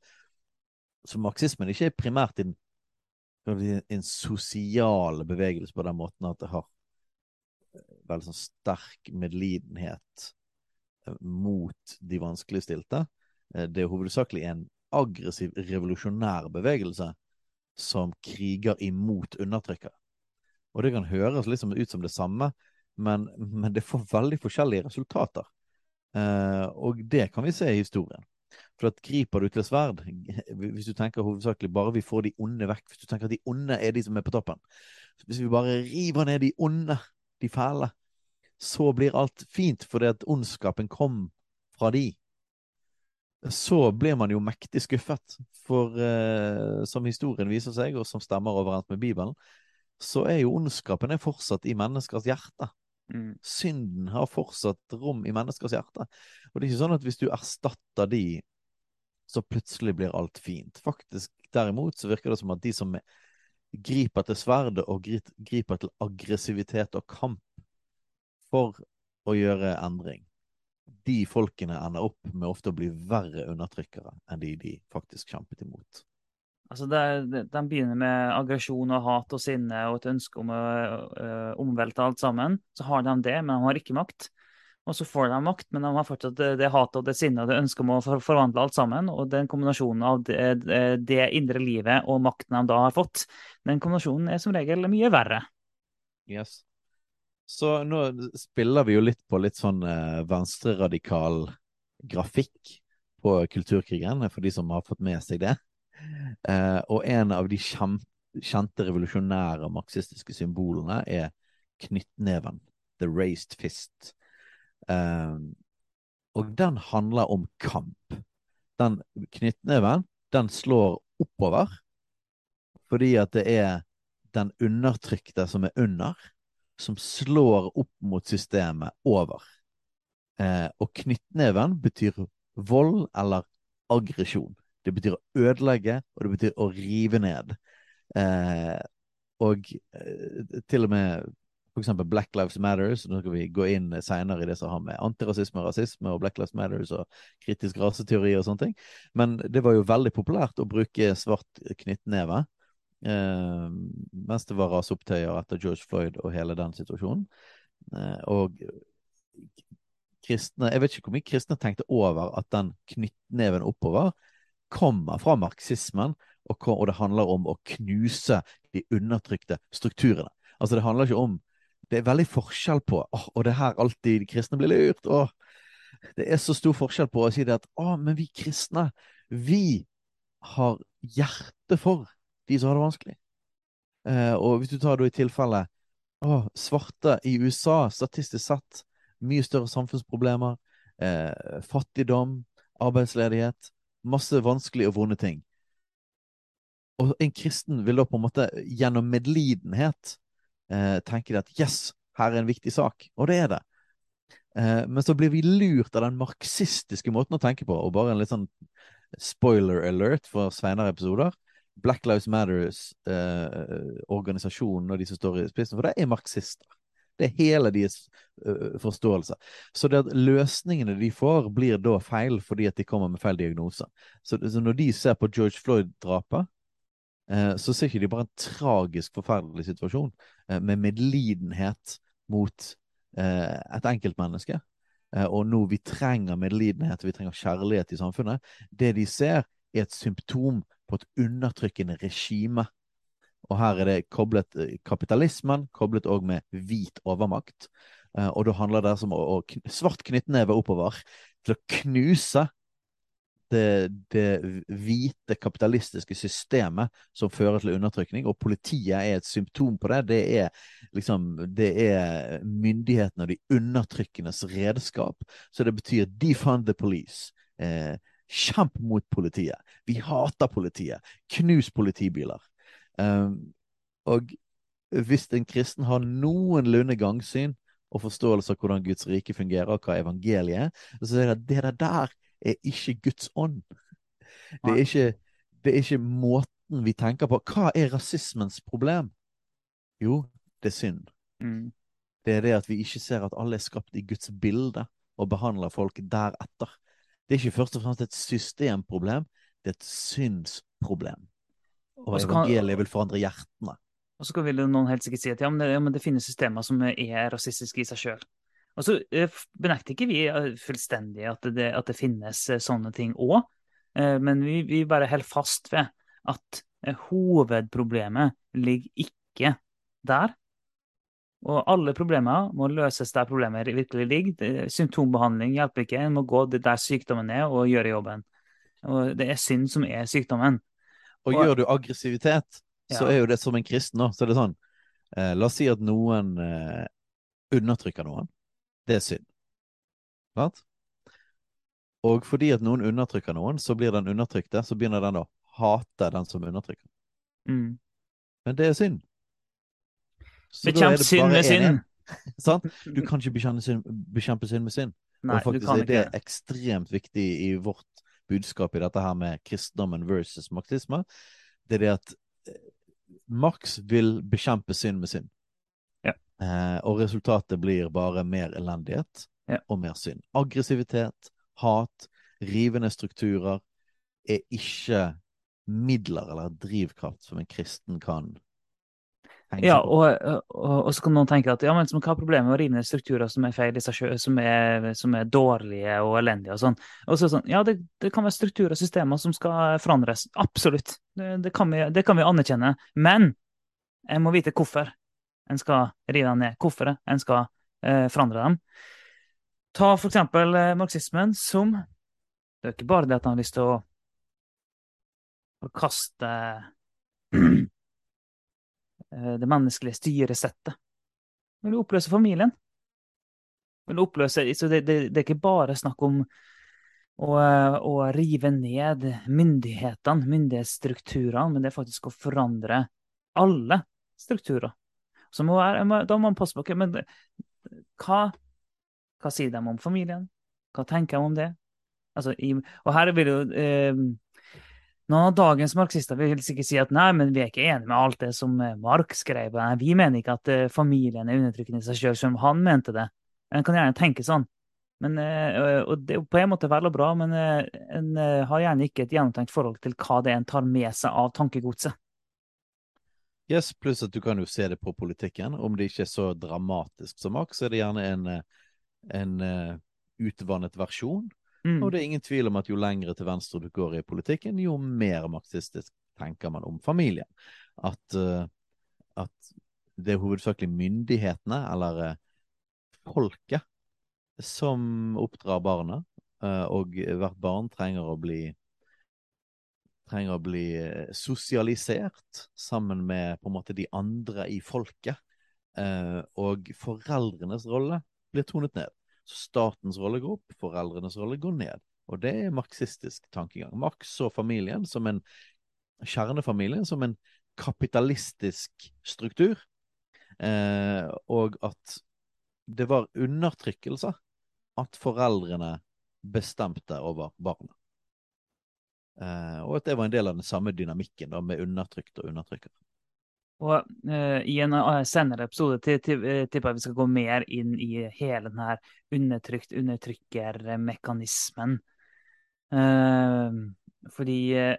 Så marxismen ikke er primært en, en sosial bevegelse på den måten at det har veldig sånn sterk medlidenhet mot de vanskeligstilte. Eh, det er hovedsakelig en aggressiv, revolusjonær bevegelse som kriger imot undertrykker. Og det kan høres liksom ut som det samme, men, men det får veldig forskjellige resultater. Eh, og det kan vi se i historien. For at griper du til sverd, hvis du tenker hovedsakelig bare vi får de onde vekk, hvis du tenker at de onde er de som er på toppen Hvis vi bare river ned de onde, de fæle, så blir alt fint fordi at ondskapen kom fra de. Så blir man jo mektig skuffet, for eh, som historien viser seg, og som stemmer overens med Bibelen, så er jo ondskapen er fortsatt i menneskers hjerte. Mm. Synden har fortsatt rom i menneskers hjerte. Og det er ikke sånn at hvis du erstatter de, så plutselig blir alt fint. Faktisk, derimot, så virker det som at de som griper til sverdet og griper til aggressivitet og kamp, for å gjøre endring. De folkene ender opp med ofte å bli verre undertrykkere enn de de faktisk kjempet imot. Altså det, de begynner med aggresjon og hat og sinne og et ønske om å uh, omvelte alt sammen. Så har de det, men de har ikke makt. Og så får de makt, men de har fortsatt det, det hatet og det sinnet og det ønsket om å for, forvandle alt sammen. Og den kombinasjonen av det, det, indre livet og makten de da har fått, den kombinasjonen er som regel mye verre. Yes. Så nå spiller vi jo litt på litt sånn venstreradikal grafikk på kulturkrigen, for de som har fått med seg det. Eh, og en av de kjente revolusjonære marxistiske symbolene er knyttneven. The raised fist. Eh, og den handler om kamp. Den knyttneven, den slår oppover fordi at det er den undertrykte som er under som slår opp mot systemet over. Eh, og knyttneven betyr vold eller aggresjon. Det betyr å ødelegge, og det betyr å rive ned. Eh, og eh, til og med f.eks. Black Lives Matters. Nå skal vi gå inn seinere i det som har med antirasisme, rasisme og Black Lives Matter og kritisk raseteori og sånne ting. Men det var jo veldig populært å bruke svart knyttneve Eh, mens det var raseopptøyer etter George Floyd og hele den situasjonen. Eh, og kristne Jeg vet ikke hvor mye kristne tenkte over at den knyttneven oppover kommer fra marxismen, og, og, det handler om å knuse de undertrykte strukturene. Altså Det handler ikke om Det er veldig forskjell på åh, Og det er her alltid de kristne blir lurt. Åh, det er så stor forskjell på å si det at å, men vi kristne, vi har hjerte for de som har det vanskelig. Eh, og hvis du tar da i tilfelle å, svarte i USA, statistisk sett, mye større samfunnsproblemer, eh, fattigdom, arbeidsledighet, masse vanskelige og vonde ting. Og en kristen vil da på en måte gjennom medlidenhet eh, tenke at yes, her er en viktig sak. Og det er det. Eh, men så blir vi lurt av den marxistiske måten å tenke på, og bare en litt sånn spoiler alert for seinere episoder. Black Lives Matters-organisasjonen eh, og de som står i spissen for det, er marxister. Det er hele deres uh, forståelse. Så det at løsningene de får, blir da feil fordi at de kommer med feil diagnose. Så, så når de ser på George Floyd-drapet, uh, så ser ikke de bare en tragisk, forferdelig situasjon uh, med medlidenhet mot et enkeltmenneske. og nå vi trenger medlidenhet, vi trenger kjærlighet i samfunnet. Det de ser, er et symptom på et undertrykkende regime. Og her er det koblet eh, kapitalismen, koblet òg med hvit overmakt. Eh, og da handler det om å, å svart knyttneve oppover til å knuse det, det hvite kapitalistiske systemet som fører til undertrykning, og politiet er et symptom på det. Det er liksom Det er myndighetene og de undertrykkendes redskap. Så det betyr defund the police. Eh, Kjemp mot politiet. Vi hater politiet. Knus politibiler. Um, og hvis en kristen har noenlunde gangsyn og forståelse av hvordan Guds rike fungerer, og hva evangeliet er, så er det det der er ikke Guds ånd. Det er ikke, det er ikke måten vi tenker på. Hva er rasismens problem? Jo, det er synd. Mm. Det er det at vi ikke ser at alle er skapt i Guds bilde, og behandler folk deretter. Det er ikke først og fremst et systemproblem, det er et syndsproblem. Og så kan- evangeliet vil forandre hjertene. Og så vil noen helt sikkert si at ja, men det, ja, men det finnes systemer som er rasistiske i seg sjøl. Og så eh, benekter ikke vi eh, fullstendig at det, at det finnes eh, sånne ting òg, men vi, vi bare holder fast ved at hovedproblemet ligger ikke der. Og alle problemer må løses der problemet virkelig ligger. Symptombehandling hjelper ikke, en må gå der sykdommen er og gjøre jobben. Og det er synd som er sykdommen. Og Og- gjør du aggressivitet, så Ja. er jo det som en kristen òg. Så er det sånn eh, La oss si at noen eh, undertrykker noen. Det er synd. Sant? Og fordi at noen undertrykker noen, så blir den undertrykte, så begynner den å hate den som undertrykker. Mm. Men det er synd. Så er Bekjemp synd med synd. (laughs) Sant? Du kan ikke bekjempe synd, bekjempe synd med synd. Nei, og du faktisk kan er det ekstremt viktig i vårt budskap i dette her med kristendommen versus marxisme. Det er det at eh, Marx vil bekjempe synd med synd. Ja. Eh, og resultatet blir bare mer elendighet Ja. og mer synd. Aggressivitet, hat, rivende strukturer er ikke midler eller drivkraft som en kristen kan Ja, og, og, og så kan noen tenke at ja, men hva er problemet med å rive ned strukturer som er feil i seg som er, som er dårlige og elendige og sånn. Og så er det sånn, ja, det, det kan være strukturer og systemer som skal forandres. Absolutt. Det, det, kan vi, det kan vi anerkjenne. Men en må vite hvorfor en skal rive dem ned. Hvorfor en skal eh, forandre dem. Ta for eksempel eh, marxismen som Det er ikke bare det at han har lyst til å forkaste eh, det menneskelige styresettet. Vil du oppløse familien? Vil du oppløse, så det, det, det er ikke bare snakk om å, eh, å rive ned myndighetene, myndighetsstrukturene, men det er faktisk å forandre alle strukturer. Må være, da må man passe på men hva, hva sier de om familien? Hva tenker de om det? Altså, i, og her vil jo eh, av dagens marxister vil sikkert si at nei, men vi er ikke enige med alt det som eh, Marx skrev. Nei, vi mener ikke at eh, familien er undertrykkende i seg selv, selv om han mente det. En kan gjerne tenke sånn. Men, eh, og det er på en måte vel og bra, men en har gjerne ikke et gjennomtenkt forhold til hva det er en tar med seg av tankegodset. Yes, pluss at du kan jo se det på politikken. Om det ikke er så dramatisk som Marx, så er det gjerne en, en utvannet versjon. Mm. Og det er ingen tvil om at jo lengre til venstre du går i politikken, jo mer marxistisk tenker man om familien. At, uh, at det er hovedsakelig myndighetene, eller uh, folket, som oppdrar barna. Uh, og hvert barn trenger å bli trenger å bli sosialisert sammen med på en måte de andre i folket. Og foreldrenes rolle blir tonet ned. Så statens rolle går opp, foreldrenes rolle går ned. Og det er marxistisk tankegang. Marx så familien som en kjernefamilien som en kapitalistisk struktur, eh, og at det var undertrykkelse at foreldrene bestemte over barna. Eh, og at det var en del av den samme dynamikken da, med undertrykt og undertrykker. Og uh, i en eh, senere episode eh, tipper jeg vi skal gå mer inn i hele denne her undertrykt-undertrykkermekanismen. Uh, fordi uh,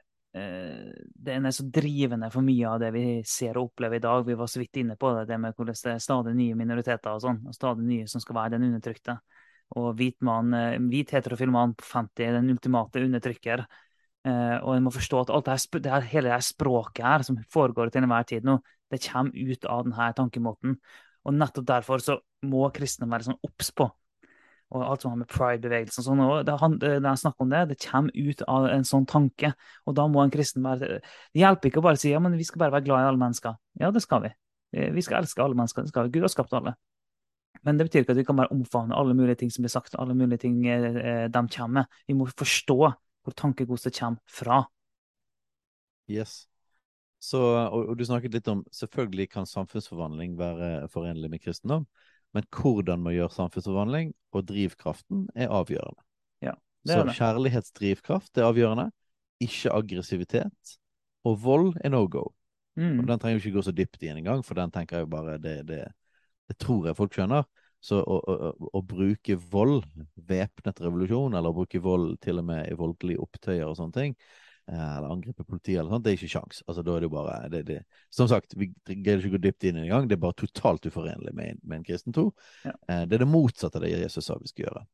den er så drivende for mye av det vi ser og opplever i dag. Vi var så vidt inne på det, det med hvordan det er stadig nye minoriteter og sånn, og stadig nye som skal være den undertrykte. Og hvit, man, hvit heterofil mann på 50 er den ultimate undertrykker. Eh, og en må forstå at alt det her, det her, hele det her språket her som foregår til enhver tid nå, det kommer ut av denne tankemåten. Og nettopp derfor så må kristne være sånn obs på. Og alt som har med pride-bevegelsen sånn, og det, det, er snakker om det, det kommer ut av en sånn tanke. Og da må en kristen være Det hjelper ikke å bare si ja, men vi skal bare være glad i alle mennesker. Ja, det skal vi. Eh, vi skal elske alle mennesker. det skal vi. Gud har skapt alle. Men det betyr ikke at vi kan bare omfavne alle mulige ting som blir sagt, alle mulige ting eh, de kommer med. Vi må forstå hvor tankegodset kommer fra. Yes. Så, og, og, du snakket litt om selvfølgelig kan samfunnsforvandling være forenlig med kristendom, men hvordan man gjør samfunnsforvandling og drivkraften er avgjørende. Ja, det er Så det. kjærlighetsdrivkraft er avgjørende, ikke aggressivitet. Og vold er no go. Mm. Og den trenger vi ikke gå så dypt i en gang, for den tenker jeg bare det, det, det tror jeg folk skjønner. Så å, å, å bruke vold, væpnet revolusjon, eller å bruke vold til og med i voldelige opptøyer og sånne ting, eh, eller angripe politiet eller sånt, det er ikke sjans. Altså, da er det jo bare det, det. Som sagt, vi greier ikke å gå dypt inn i en gang, det er bare totalt uforenlig med, med en kristen tro. Ja. Eh, det er det motsatte av det Jesus sa vi skal gjøre.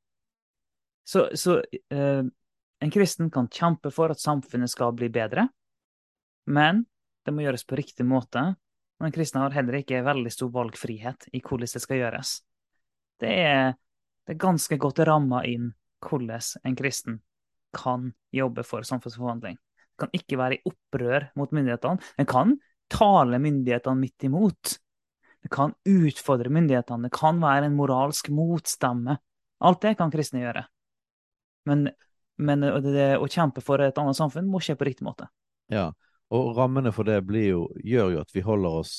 Så, så eh, en kristen kan kjempe for at samfunnet skal bli bedre, men det må gjøres på riktig måte. Men kristen har heller ikke veldig stor valgfrihet i hvordan det skal gjøres. Det er, det er ganske godt ramma inn hvordan en kristen kan jobbe for samfunnsforvandling. Det kan ikke være i opprør mot myndighetene. En kan tale myndighetene midt imot. Det kan utfordre myndighetene. Det kan være en moralsk motstemme. Alt det kan kristne gjøre. Men, men det, å kjempe for et annet samfunn må skje på riktig måte. Ja, og rammene for det jo, gjør jo at vi holder oss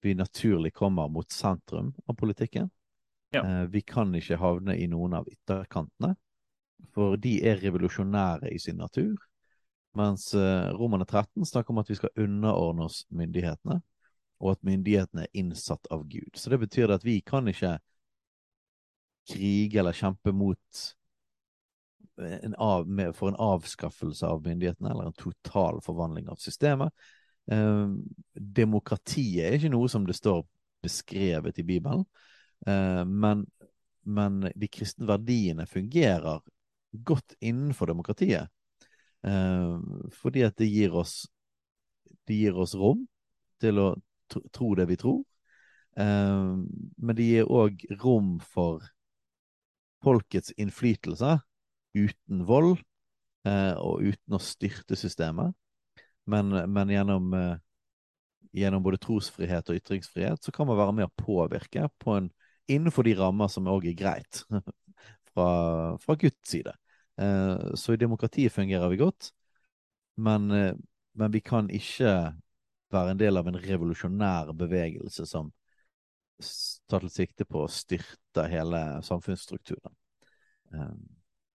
Vi naturlig kommer mot sentrum av politikken. Ja. Eh, vi kan ikke havne i noen av ytterkantene, for de er revolusjonære i sin natur. Mens eh, Romerne 13 snakker om at vi skal underordne oss myndighetene, og at myndighetene er innsatt av Gud. Så det betyr at vi kan ikke krige eller kjempe mot en av, for en avskaffelse av myndighetene, eller en total forvandling av systemet. Eh, demokratiet er ikke noe som det står beskrevet i Bibelen, eh, men, men, de kristne verdiene fungerer godt innenfor demokratiet. Eh, fordi at det gir oss det gir oss rom til å tro, det vi tror. Eh, men det gir òg rom for folkets innflytelse uten vold eh, og uten å styrte systemet. Men, men gjennom, eh, gjennom, både trosfrihet og ytringsfrihet så kan man være med å påvirke på en, innenfor de rammer som òg er greit (laughs) fra, fra Guds side. Eh, så i demokratiet fungerer vi godt, men, eh, men vi kan ikke være en del av en revolusjonær bevegelse som tar til sikte på å styrte hele samfunnsstrukturen. Um,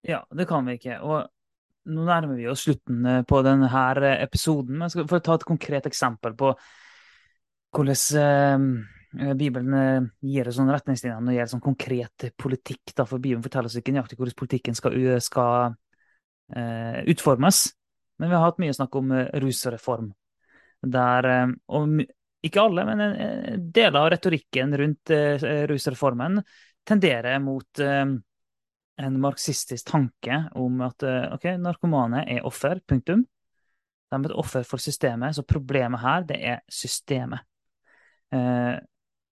ja, det kan vi ikke. Og nå nærmer vi oss slutten eh, på denne eh, episoden. Men for å ta et konkret eksempel på hvordan eh, Bibelen gir oss sånn retningslinjer når det gjelder sånn konkret politikk. Da, for Bibelen forteller oss ikke nøyaktig hvordan politikken skal, skal uh, utformes. Men vi har hatt mye snakk om rusreform. Der, og ikke alle, men deler av retorikken rundt rusreformen tenderer mot en marxistisk tanke om at eh, ok, narkomane er offer, punktum. De er et offer for systemet, så problemet her, det er systemet.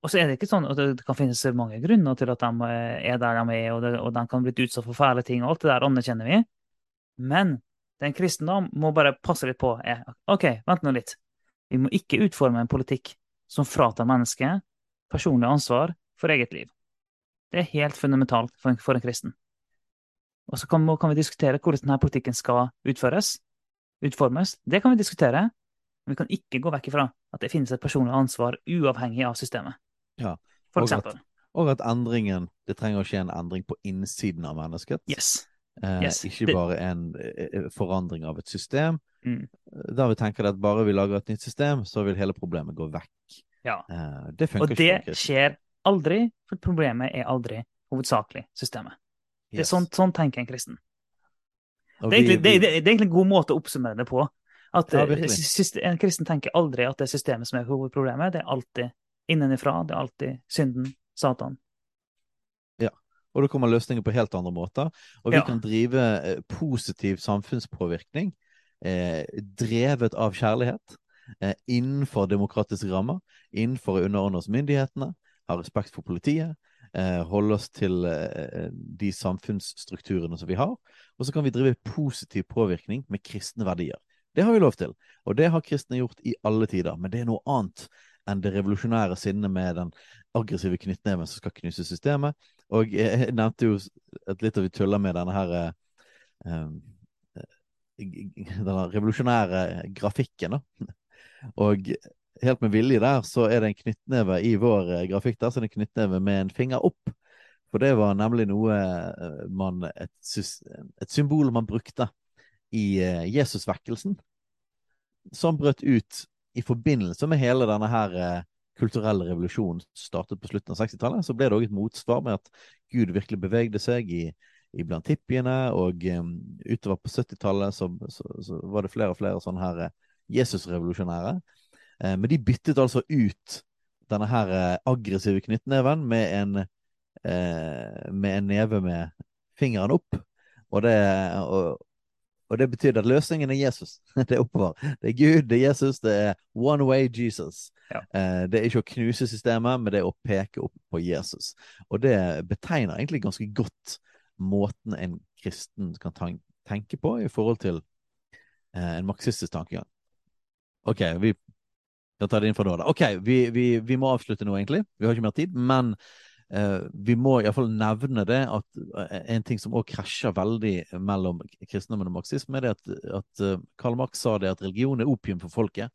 Og så er det ikke sånn at det kan finnes mange grunner til at de eh, er der de er, og, det, og de kan bli utsatt for fæle ting, og alt det der anerkjenner vi. Men den kristendom må bare passe litt på. Ok, vent nå litt. Vi må ikke utforme en politikk som fratar mennesket personlig ansvar for eget liv. Det er helt fundamentalt for en, for en kristen. Og så kan, kan, vi diskutere hvordan denne politikken skal utføres, utformes. Det kan vi diskutere. Men vi kan ikke gå vekk ifra at det finnes et personlig ansvar uavhengig av systemet. Ja, For eksempel. At, og at endringen Det trenger å skje en endring på innsiden av mennesket. Yes. Eh, yes. Ikke det... bare en eh, forandring av et system. Mm. Da vi tenker at bare vi lager et nytt system, så vil hele problemet gå vekk. Ja. Eh, det funker ikke. Og det skjer aldri, for problemet er aldri hovedsakelig systemet. Det er sånn, sånn tenker en kristen. Det er, egentlig, det, det, det er, egentlig, en god måte å oppsummere det på. At ja, eh, En kristen tenker aldri at det er systemet som er hovedproblemet. Det er alltid innenfra. Det er alltid synden, Satan. Ja, og da kommer løsninger på helt andre måter. Og vi ja. kan drive eh, positiv samfunnspåvirkning eh, drevet av kjærlighet, eh, innenfor demokratiske rammer, innenfor å underordne oss myndighetene, ha respekt for politiet, eh, holde oss til eh, de samfunnsstrukturene som vi har. Og så kan vi drive positiv påvirkning med kristne verdier. Det har vi lov til, og det har kristne gjort i alle tider. Men det er noe annet enn det revolusjonære sinnet med den aggressive knyttneven som skal knuse systemet. Og jeg nevnte jo at litt av vi tuller med denne her um, denne revolusjonære grafikken. da. Og helt med vilje der, så er det en knyttneve i vår grafikk der, så er det en knyttneve med en finger opp. For det var nemlig noe man Et, et symbol man brukte i Jesusvekkelsen, som brøt ut i forbindelse med hele denne her kulturelle revolusjonen startet på slutten av 60-tallet, så ble det òg et motsvar med at Gud virkelig bevegde seg i, blant hippiene, og um, utover på 70-tallet så, så, så, var det flere og flere sånne her uh, Jesus-revolusjonære. Eh, men de byttet altså ut denne her aggressive knyttneven med en, med en neve med fingeren opp. Og det, og, og det betyr at løsningen er Jesus. (laughs) Det er oppover. Det er Gud, det er Jesus, det er one way Jesus. Ja. Eh, det er ikke å knuse systemet, men det er å peke opp på Jesus. Og det betegner egentlig ganske godt måten en kristen kan tenke på i forhold til eh, en marxistisk tankegang. OK, vi kan ta det inn fra da. OK, vi, vi, vi må avslutte nå, egentlig. Vi har ikke mer tid. Men vi må iallfall nevne det at eh, en ting som òg krasjer veldig mellom kristendommen og marxisme, er det at, at eh, Karl Marx sa det at religion er opium for folket.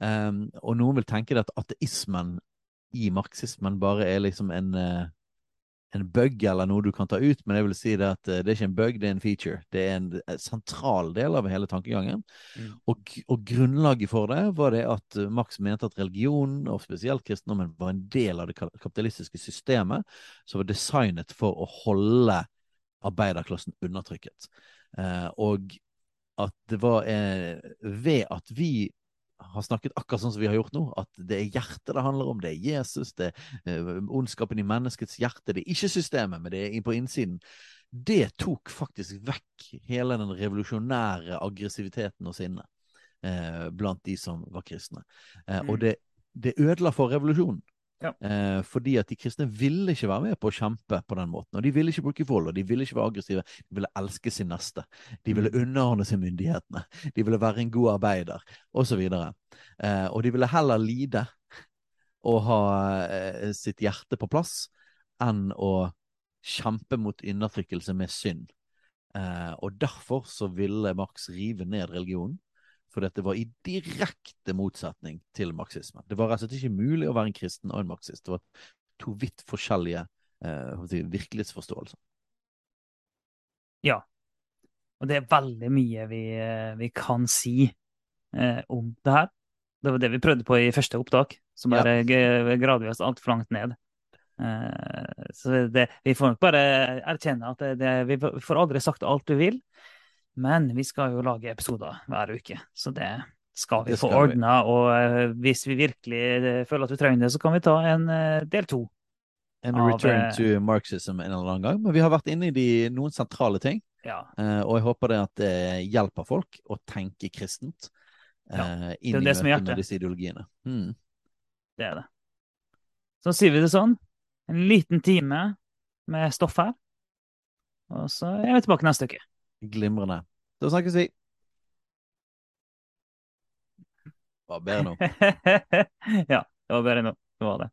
Um, og noen vil tenke det at ateismen i marxismen bare er liksom en en bug eller noe du kan ta ut, men jeg vil si det at det er ikke en bug, det er en feature. Det er en, en sentral del av hele tankegangen. Mm. Og, og, grunnlaget for det var det at Max mente at religionen, og spesielt kristendommen, var en del av det kapitalistiske systemet som var designet for å holde arbeiderklassen undertrykket. Eh, og at det var eh, ved at vi har snakket akkurat sånn som vi har gjort nå, at det er hjertet det handler om, det er Jesus, det er uh, ondskapen i menneskets hjerte, det er ikke systemet, men det er på innsiden. Det tok faktisk vekk hele den revolusjonære aggressiviteten og sinnet eh, blant de som var kristne. Eh, mm. Og det, det ødela for revolusjonen. Ja. Eh, fordi at de kristne ville ikke være med på å kjempe på den måten. Og de ville ikke bruke vold, og de ville ikke være aggressive. De ville elske sin neste. De ville mm. underordne seg myndighetene. De ville være en god arbeider, osv. Og, eh, og de ville heller lide og ha eh, sitt hjerte på plass enn å kjempe mot undertrykkelse med synd. Eh, og derfor så ville Marx rive ned religionen for dette var i direkte motsetning til marxismen. Det var rett og slett ikke mulig å være en kristen og en marxist. Det var to vidt forskjellige eh, virkelighetsforståelser. Ja. Og det er veldig mye vi, eh, vi kan si eh, om det her. Det var det vi prøvde på i første opptak, som er ja. gradvis altfor langt ned. Eh, så det, vi får nok bare erkjenne at det, det, vi får aldri sagt alt du vil. Men vi skal jo lage episoder hver uke, så det skal vi det få ordna. Og uh, hvis vi virkelig uh, føler at vi trenger det, så kan vi ta en uh, del to. En av, return to Marxism en eller annen gang. Men vi har vært inne i de, noen sentrale ting. Ja. og jeg håper det at det hjelper folk å tenke kristent ja. inn i møte med disse ideologiene. Mm. Det er det. Så sier vi det sånn. En liten time med stoff her. Og så er vi tilbake neste uke. Glimrende. Da snakkes vi. Det var bedre nå. (laughs) ja, det var bedre nå. Det var det.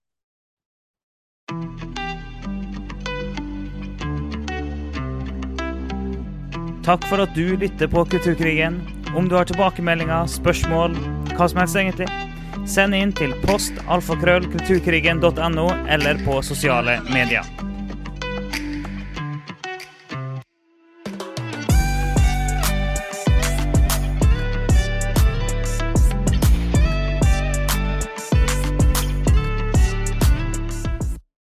Takk for at du lytter på Kulturkrigen. Om du har tilbakemeldinger, spørsmål, hva som helst egentlig, send inn til postalfakrøllkulturkrigen.no eller på sosiale medier.